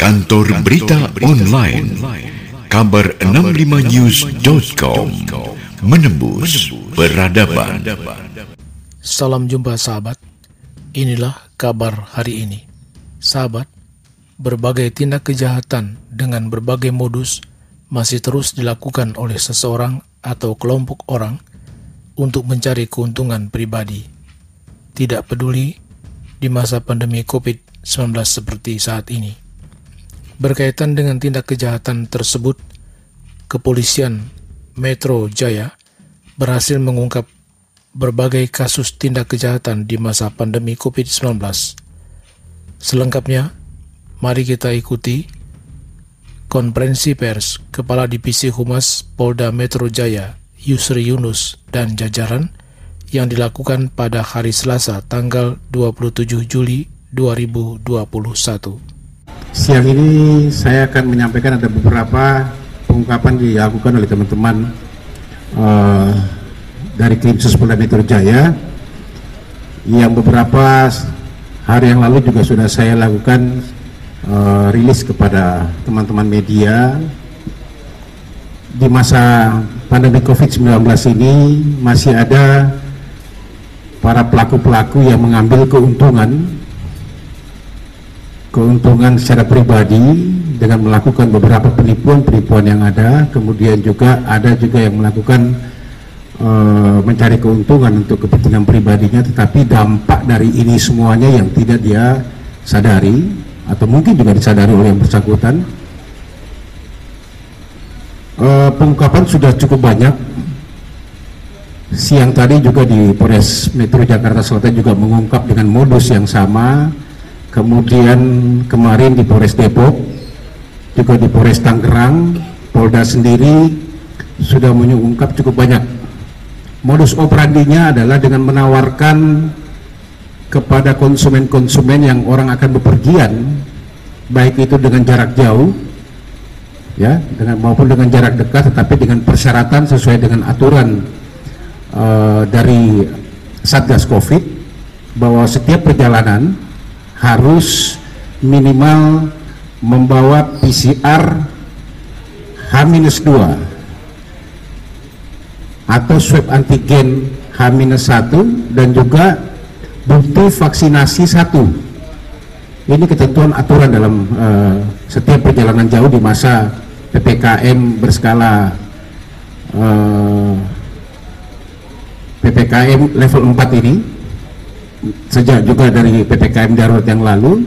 Kantor Berita Online Kabar 65news.com Menembus Peradaban Salam jumpa sahabat. Inilah kabar hari ini. Sahabat, berbagai tindak kejahatan dengan berbagai modus masih terus dilakukan oleh seseorang atau kelompok orang untuk mencari keuntungan pribadi. Tidak peduli di masa pandemi COVID-19 seperti saat ini. Berkaitan dengan tindak kejahatan tersebut, kepolisian Metro Jaya berhasil mengungkap berbagai kasus tindak kejahatan di masa pandemi COVID-19. Selengkapnya, mari kita ikuti konferensi pers Kepala Divisi Humas Polda Metro Jaya Yusri Yunus dan jajaran yang dilakukan pada hari Selasa tanggal 27 Juli 2021. Siang ini saya akan menyampaikan ada beberapa pengungkapan dilakukan oleh teman-teman uh, dari Krimsus Polda Metro Jaya. Yang beberapa hari yang lalu juga sudah saya lakukan uh, rilis kepada teman-teman media. Di masa pandemi COVID-19 ini masih ada para pelaku-pelaku yang mengambil keuntungan keuntungan secara pribadi dengan melakukan beberapa penipuan-penipuan yang ada, kemudian juga ada juga yang melakukan uh, mencari keuntungan untuk kepentingan pribadinya, tetapi dampak dari ini semuanya yang tidak dia sadari atau mungkin juga disadari oleh yang bersangkutan. Uh, pengungkapan sudah cukup banyak. Siang tadi juga di Polres Metro Jakarta Selatan juga mengungkap dengan modus yang sama kemudian kemarin di Polres Depok juga di Polres Tangerang Polda sendiri sudah mengungkap cukup banyak. Modus operandinya adalah dengan menawarkan kepada konsumen-konsumen yang orang akan bepergian baik itu dengan jarak jauh ya dengan maupun dengan jarak dekat tetapi dengan persyaratan sesuai dengan aturan uh, dari Satgas Covid bahwa setiap perjalanan harus minimal membawa PCR H-2 atau swab antigen H-1 dan juga bukti vaksinasi satu. Ini ketentuan aturan dalam uh, setiap perjalanan jauh di masa PPKM berskala uh, eh, PPKM level 4 ini sejak juga dari PPKM darurat yang lalu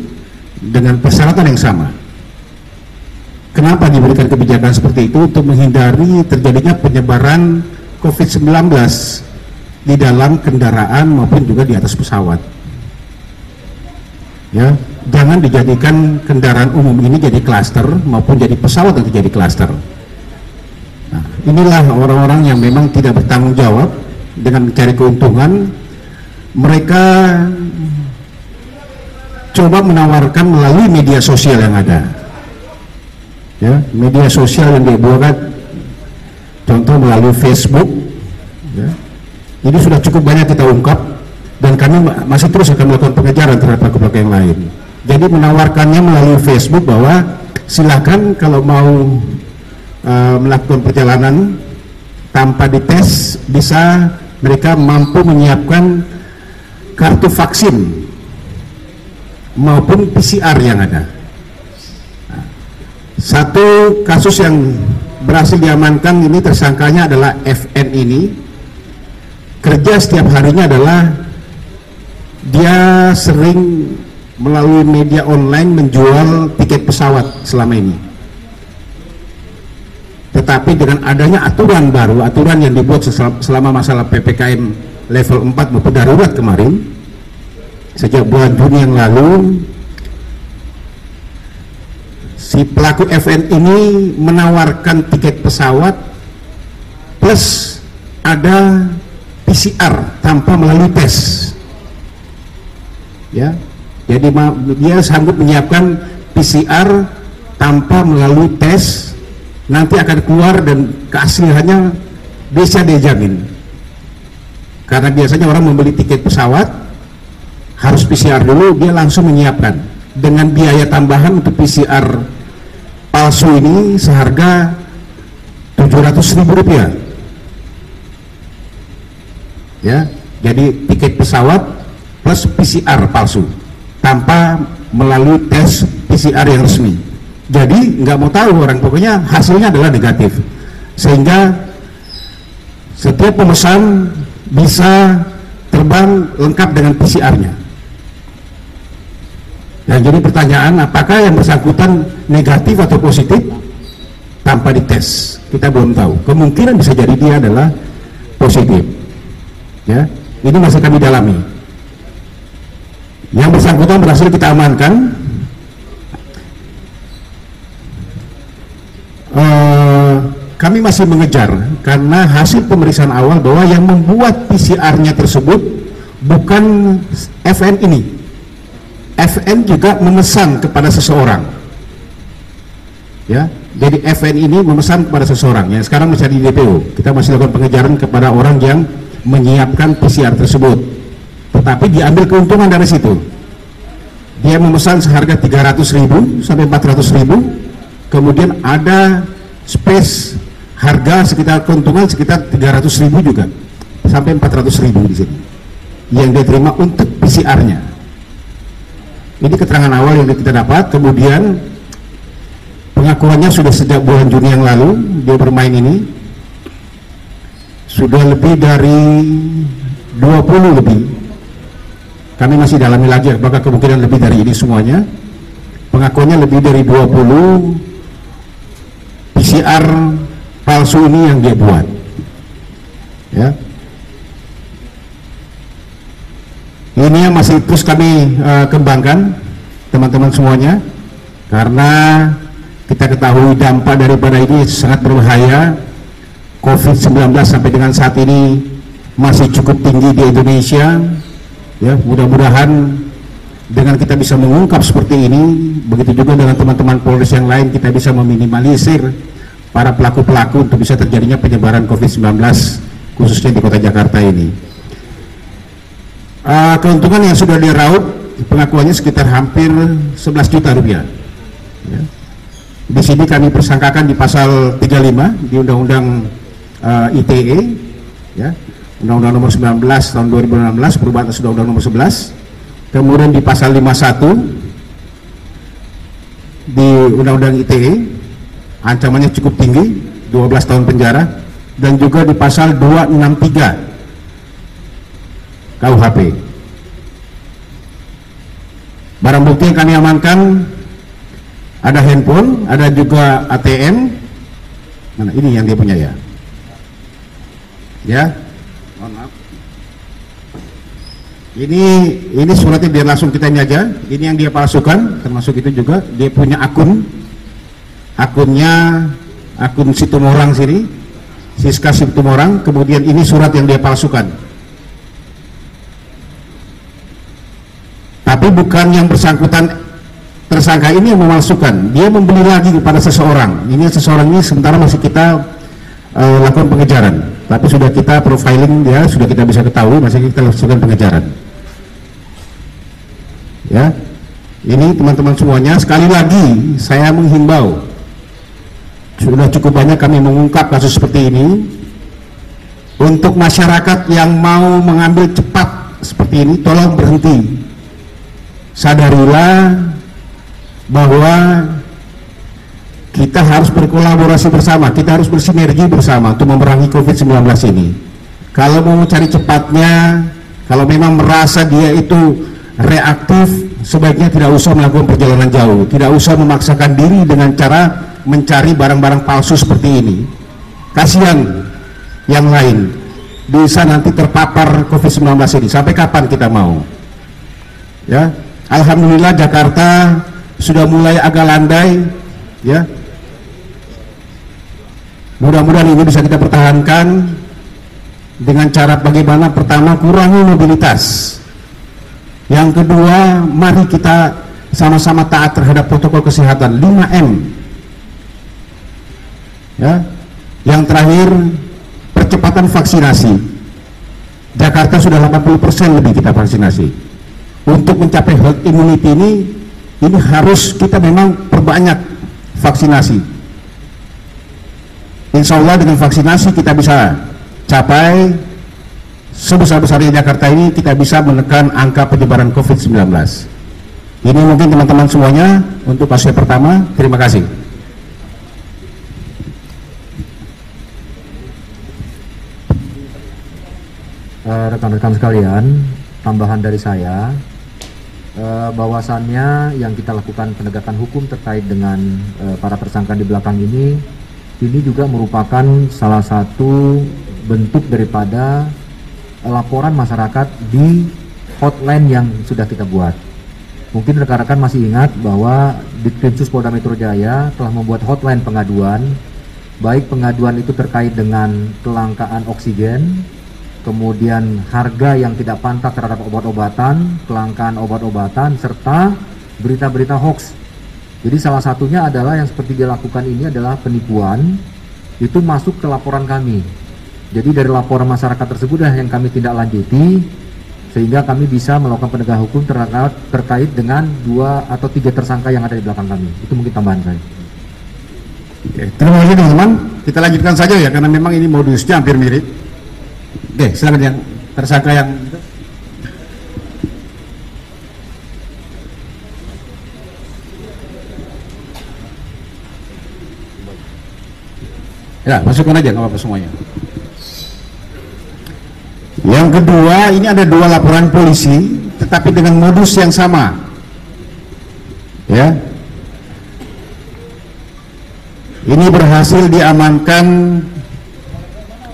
dengan persyaratan yang sama. Kenapa diberikan kebijakan seperti itu untuk menghindari terjadinya penyebaran COVID-19 di dalam kendaraan maupun juga di atas pesawat. Ya, jangan dijadikan kendaraan umum ini jadi klaster maupun jadi pesawat yang jadi klaster. Nah, inilah orang-orang yang memang tidak bertanggung jawab dengan mencari keuntungan mereka coba menawarkan melalui media sosial yang ada ya media sosial yang dibuat contoh melalui Facebook ya. ini sudah cukup banyak kita ungkap dan kami masih terus akan melakukan pengejaran terhadap pelaku-pelaku yang lain jadi menawarkannya melalui Facebook bahwa silakan kalau mau uh, melakukan perjalanan tanpa dites bisa mereka mampu menyiapkan kartu vaksin maupun PCR yang ada. Satu kasus yang berhasil diamankan ini tersangkanya adalah FN ini. Kerja setiap harinya adalah dia sering melalui media online menjual tiket pesawat selama ini. Tetapi dengan adanya aturan baru, aturan yang dibuat selama masalah PPKM level 4 maupun darurat kemarin. Sejak bulan Juni yang lalu si pelaku FN ini menawarkan tiket pesawat plus ada PCR tanpa melalui tes. Ya jadi dia sanggup menyiapkan PCR tanpa melalui tes. Nanti akan keluar dan keasliannya bisa dijamin karena biasanya orang membeli tiket pesawat harus PCR dulu dia langsung menyiapkan. Dengan biaya tambahan untuk PCR palsu ini seharga 700 ribu rupiah. Ya jadi tiket pesawat plus PCR palsu tanpa melalui tes PCR yang resmi. Jadi nggak mau tahu orang pokoknya hasilnya adalah negatif. Sehingga setiap pemesan bisa terbang lengkap dengan PCR-nya dan jadi pertanyaan apakah yang bersangkutan negatif atau positif tanpa dites? Kita belum tahu. Kemungkinan bisa jadi dia adalah positif. Ya ini masih kami dalami. Yang bersangkutan berhasil kita amankan. Uh, kami masih mengejar karena hasil pemeriksaan awal bahwa yang membuat PCR-nya tersebut bukan FN ini. FN juga memesan kepada seseorang. Ya jadi FN ini memesan kepada seseorang. Yang sekarang masih di DPO kita masih lakukan pengejaran kepada orang yang menyiapkan PCR tersebut. Tetapi diambil keuntungan dari situ. Dia memesan seharga 300 ribu sampai 400 ribu. Kemudian ada space harga sekitar keuntungan sekitar 300 ribu juga. Sampai 400 ribu di sini. Yang dia terima untuk PCR nya ini keterangan awal yang kita dapat. Kemudian pengakuannya sudah sejak bulan Juni yang lalu dia bermain ini. Sudah lebih dari 20 lebih. Kami masih dalami lagi apakah kemungkinan lebih dari ini semuanya. Pengakuannya lebih dari 20 PCR palsu ini yang dia buat. Ya. Ini yang masih terus kami uh, kembangkan teman-teman semuanya karena kita ketahui dampak daripada ini sangat berbahaya. COVID-19 sampai dengan saat ini masih cukup tinggi di Indonesia. Ya mudah-mudahan dengan kita bisa mengungkap seperti ini begitu juga dengan teman-teman Polres yang lain kita bisa meminimalisir para pelaku-pelaku untuk bisa terjadinya penyebaran COVID-19 khususnya di kota Jakarta ini. Uh, keuntungan yang sudah diraup pengakuannya sekitar hampir 11 juta rupiah. Ya. di sini kami persangkakan di pasal 35 di Undang-Undang uh, eh, ITE ya. Undang-Undang nomor 19 tahun 2016 perubahan atas Undang-Undang nomor 11 kemudian di pasal 51 di Undang-Undang ITE ancamannya cukup tinggi 12 tahun penjara dan juga di pasal 263 KUHP barang bukti yang kami amankan ada handphone ada juga ATM mana? Ini yang dia punya ya? Ya? Maaf. Ini ini suratnya dia langsung kita ini aja. Ini yang dia palsukan termasuk itu juga. Dia punya akun akunnya akun Situmorang sini Siska Situmorang kemudian ini surat yang dia palsukan. Tapi bukan yang bersangkutan tersangka ini yang memalsukan. Dia membeli lagi kepada seseorang. Ini seseorang ini sementara masih kita uh, lakukan pengejaran. Tapi sudah kita profiling ya sudah kita bisa ketahui masih kita lakukan pengejaran. Ya. Ini teman-teman semuanya sekali lagi saya menghimbau sudah cukup banyak kami mengungkap kasus seperti ini. Untuk masyarakat yang mau mengambil cepat seperti ini tolong berhenti. Sadarilah bahwa kita harus berkolaborasi bersama, kita harus bersinergi bersama untuk memerangi COVID-19 ini. Kalau mau mencari cepatnya, kalau memang merasa dia itu reaktif, sebaiknya tidak usah melakukan perjalanan jauh, tidak usah memaksakan diri dengan cara mencari barang-barang palsu seperti ini. Kasihan yang lain, bisa nanti terpapar COVID-19 ini. Sampai kapan kita mau? Ya, Alhamdulillah Jakarta sudah mulai agak landai, ya, Mudah-mudahan ini bisa kita pertahankan dengan cara bagaimana pertama kurangi mobilitas. Yang kedua, mari kita sama-sama taat terhadap protokol kesehatan 5M. Ya. Yang terakhir, percepatan vaksinasi. Jakarta sudah 80% lebih kita vaksinasi. Untuk mencapai herd immunity ini ini harus kita memang perbanyak vaksinasi. Insya Allah dengan vaksinasi kita bisa capai sebesar-besarnya Jakarta ini kita bisa menekan angka penyebaran COVID-19. Ini mungkin teman-teman semuanya untuk fase pertama. Terima kasih. Rekan-rekan uh, sekalian, tambahan dari saya, uh, bahwasannya yang kita lakukan penegakan hukum terkait dengan uh, para tersangka di belakang ini, ini juga merupakan salah satu bentuk daripada laporan masyarakat di hotline yang sudah kita buat. Mungkin rekan-rekan masih ingat bahwa Ditkrimsus Polda Metro Jaya telah membuat hotline pengaduan, baik pengaduan itu terkait dengan kelangkaan oksigen, kemudian harga yang tidak pantas terhadap obat-obatan, kelangkaan obat-obatan, serta berita-berita hoax. Jadi salah satunya adalah yang seperti dilakukan ini adalah penipuan, itu masuk ke laporan kami. Jadi dari laporan masyarakat tersebut yang kami tidak lanjuti, sehingga kami bisa melakukan penegakan hukum terkait, terkait dengan dua atau tiga tersangka yang ada di belakang kami. Itu mungkin tambahan saya. Oke, terima kasih teman-teman. Kita lanjutkan saja ya, karena memang ini modusnya hampir mirip. Oke, silakan yang tersangka yang Ya, masukkan aja nggak apa-apa semuanya. Yang kedua, ini ada dua laporan polisi, tetapi dengan modus yang sama. Ya. Ini berhasil diamankan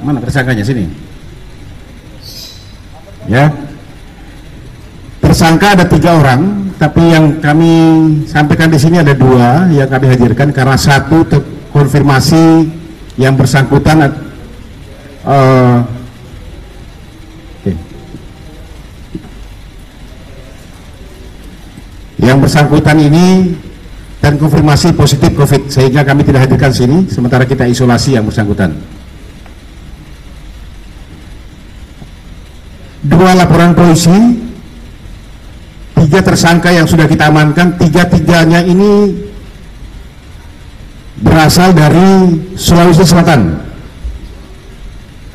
mana tersangkanya sini? Ya tersangka ada tiga orang tapi yang kami sampaikan di sini ada dua yang kami hadirkan karena satu konfirmasi yang bersangkutan uh, yang bersangkutan ini dan konfirmasi positif COVID sehingga kami tidak hadirkan sini sementara kita isolasi yang bersangkutan. Dua laporan polisi. Tiga tersangka yang sudah kita amankan. Tiga-tiganya ini berasal dari Sulawesi Selatan.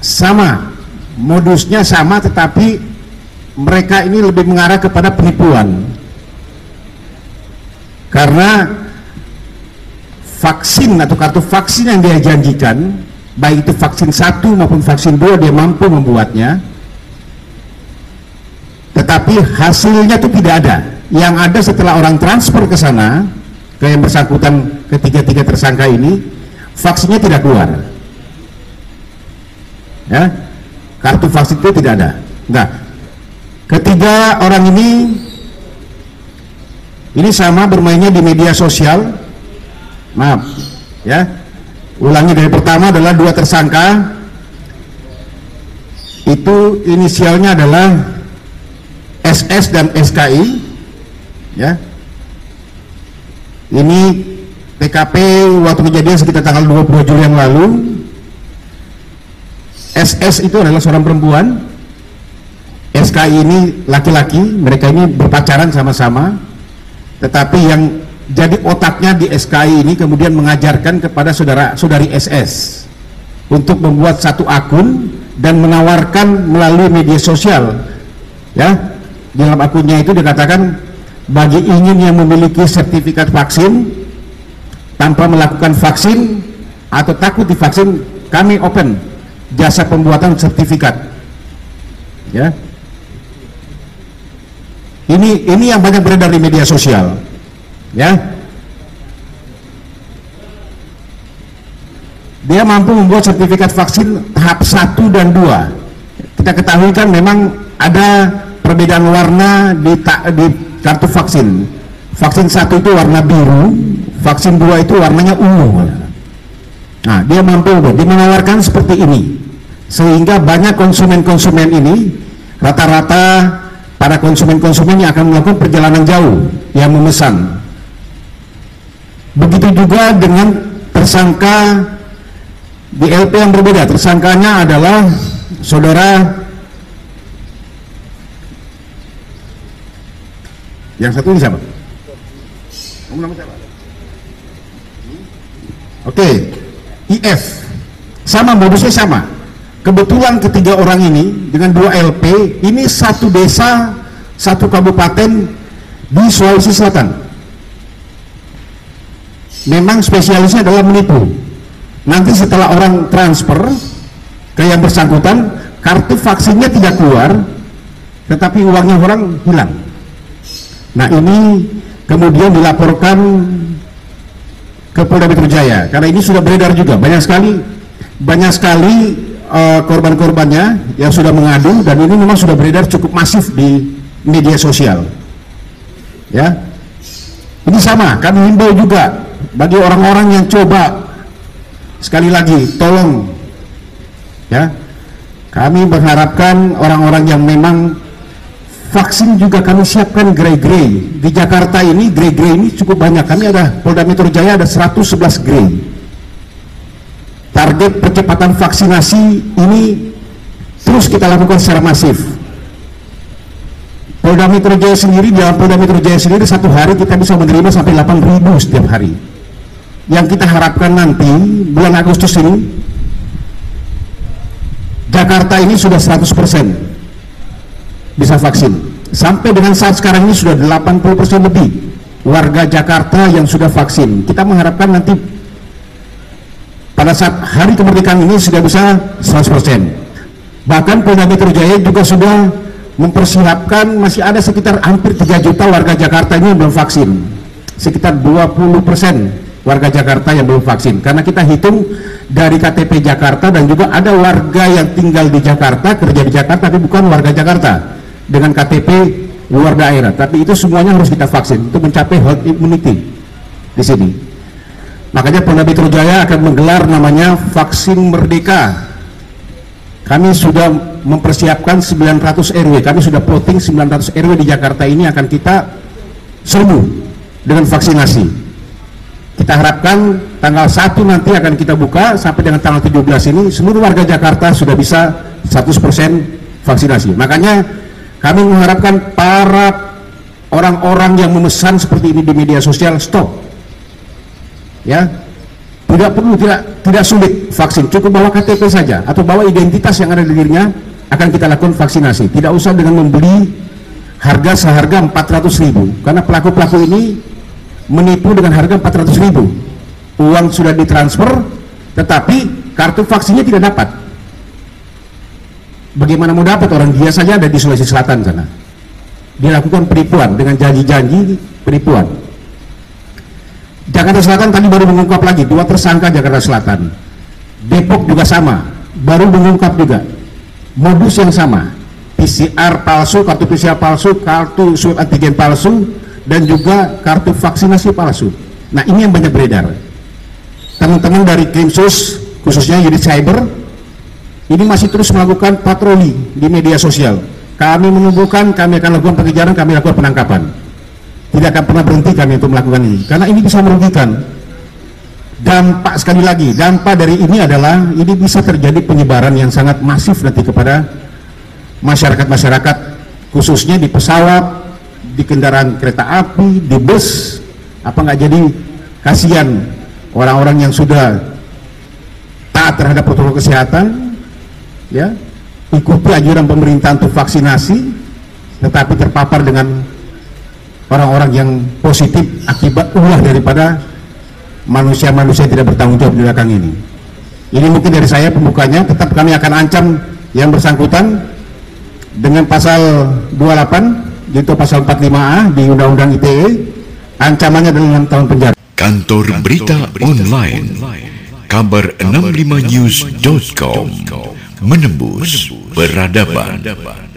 Sama. Modusnya sama tetapi mereka ini lebih mengarah kepada penipuan. Karena vaksin atau kartu vaksin yang dia janjikan baik itu vaksin satu maupun vaksin dua dia mampu membuatnya tetapi hasilnya itu tidak ada. Yang ada setelah orang transfer ke sana ke yang bersangkutan ketiga-tiga tersangka ini vaksinnya tidak keluar. Ya? Kartu vaksin itu tidak ada. Nah ketiga orang ini ini sama bermainnya di media sosial. Maaf. Ya? Ulangi dari pertama adalah dua tersangka. Itu inisialnya adalah SS dan SKI ya. Ini TKP waktu kejadian sekitar tanggal 20 Juli yang lalu. SS itu adalah seorang perempuan. SKI ini laki-laki mereka ini berpacaran sama-sama. Tetapi yang jadi otaknya di SKI ini kemudian mengajarkan kepada saudara saudari SS untuk membuat satu akun dan menawarkan melalui media sosial ya dalam akunnya itu dikatakan bagi ingin yang memiliki sertifikat vaksin tanpa melakukan vaksin atau takut divaksin kami open jasa pembuatan sertifikat. Ya. Ini ini yang banyak beredar di media sosial. Ya. Dia mampu membuat sertifikat vaksin tahap 1 dan 2 kita ketahui kan memang ada perbedaan warna di, ta, di kartu vaksin. Vaksin satu itu warna biru vaksin dua itu warnanya ungu. Nah dia mampu dia menawarkan seperti ini. Sehingga banyak konsumen-konsumen ini rata-rata para konsumen-konsumen yang akan melakukan perjalanan jauh yang memesan. Begitu juga dengan tersangka di LP yang berbeda. Tersangkanya adalah saudara Yang satu ini siapa? Oke, IF sama modusnya sama. Kebetulan ketiga orang ini dengan dua LP ini satu desa satu kabupaten di Sulawesi Selatan. Memang spesialisnya adalah menipu. Nanti setelah orang transfer ke yang bersangkutan, kartu vaksinnya tidak keluar, tetapi uangnya orang hilang. Nah ini kemudian dilaporkan ke Polda Metro Jaya. Karena ini sudah beredar juga. Banyak sekali banyak sekali uh, korban-korbannya yang sudah mengadu dan ini memang sudah beredar cukup masif di media sosial. Ya. Ini sama kami himbau juga bagi orang-orang yang coba sekali lagi tolong. Ya. Kami mengharapkan orang-orang yang memang vaksin juga kami siapkan grey-grey di Jakarta ini grey-grey ini cukup banyak. Kami ada Polda Metro Jaya ada 111 grey. Target percepatan vaksinasi ini terus kita lakukan secara masif. Polda Metro Jaya sendiri dalam Polda Metro Jaya sendiri satu hari kita bisa menerima sampai 8.000 setiap hari. Yang kita harapkan nanti bulan Agustus ini Jakarta ini sudah 100% bisa vaksin. Sampai dengan saat sekarang ini sudah 80% lebih warga Jakarta yang sudah vaksin. Kita mengharapkan nanti pada saat hari kemerdekaan ini sudah bisa 100%. Bahkan Polda Metro Jaya juga sudah mempersiapkan masih ada sekitar hampir 3 juta warga Jakarta ini yang belum vaksin. Sekitar 20% warga Jakarta yang belum vaksin. Karena kita hitung dari KTP Jakarta dan juga ada warga yang tinggal di Jakarta, kerja di Jakarta tapi bukan warga Jakarta dengan KTP luar daerah. Tapi itu semuanya harus kita vaksin. Untuk mencapai herd immunity di sini. Makanya Polda Metro Jaya akan menggelar namanya vaksin merdeka. Kami sudah mempersiapkan 900 RW kami sudah plotting 900 RW di Jakarta ini akan kita serbu dengan vaksinasi. Kita harapkan tanggal 1 nanti akan kita buka sampai dengan tanggal 17 ini. Seluruh warga Jakarta sudah bisa 100% vaksinasi. Makanya kami mengharapkan para orang-orang yang memesan seperti ini di media sosial stop. Ya. Tidak perlu tidak tidak sulit vaksin, cukup bawa KTP saja atau bawa identitas yang ada di dirinya akan kita lakukan vaksinasi. Tidak usah dengan membeli harga seharga 400 ribu karena pelaku-pelaku ini menipu dengan harga 400 ribu uang sudah ditransfer tetapi kartu vaksinnya tidak dapat Bagaimana mau dapat orang dia saja ada di Sulawesi Selatan sana. Dilakukan penipuan dengan janji-janji penipuan. Jakarta Selatan tadi baru mengungkap lagi dua tersangka Jakarta Selatan. Depok juga sama, baru mengungkap juga modus yang sama. PCR palsu, kartu PCR palsu, kartu swab antigen palsu, dan juga kartu vaksinasi palsu. Nah ini yang banyak beredar. Teman-teman dari Krimsus, khususnya unit cyber, ini masih terus melakukan patroli di media sosial. Kami menumbuhkan, kami akan lakukan pengejaran, kami lakukan penangkapan. Tidak akan pernah berhenti kami untuk melakukan ini, karena ini bisa merugikan. Dampak sekali lagi, dampak dari ini adalah ini bisa terjadi penyebaran yang sangat masif nanti kepada masyarakat-masyarakat, khususnya di pesawat, di kendaraan kereta api, di bus, apa nggak jadi kasihan orang-orang yang sudah taat terhadap protokol kesehatan ya ikuti anjuran pemerintah untuk vaksinasi tetapi terpapar dengan orang-orang yang positif akibat ulah daripada manusia-manusia tidak bertanggung jawab di belakang ini. Ini mungkin dari saya pembukanya tetap kami akan ancam yang bersangkutan dengan pasal 28 yaitu pasal 45A di Undang-Undang ITE ancamannya dengan tahun penjara. Kantor Berita Online. Kabar65news.com menembus, menembus peradaban. peradaban.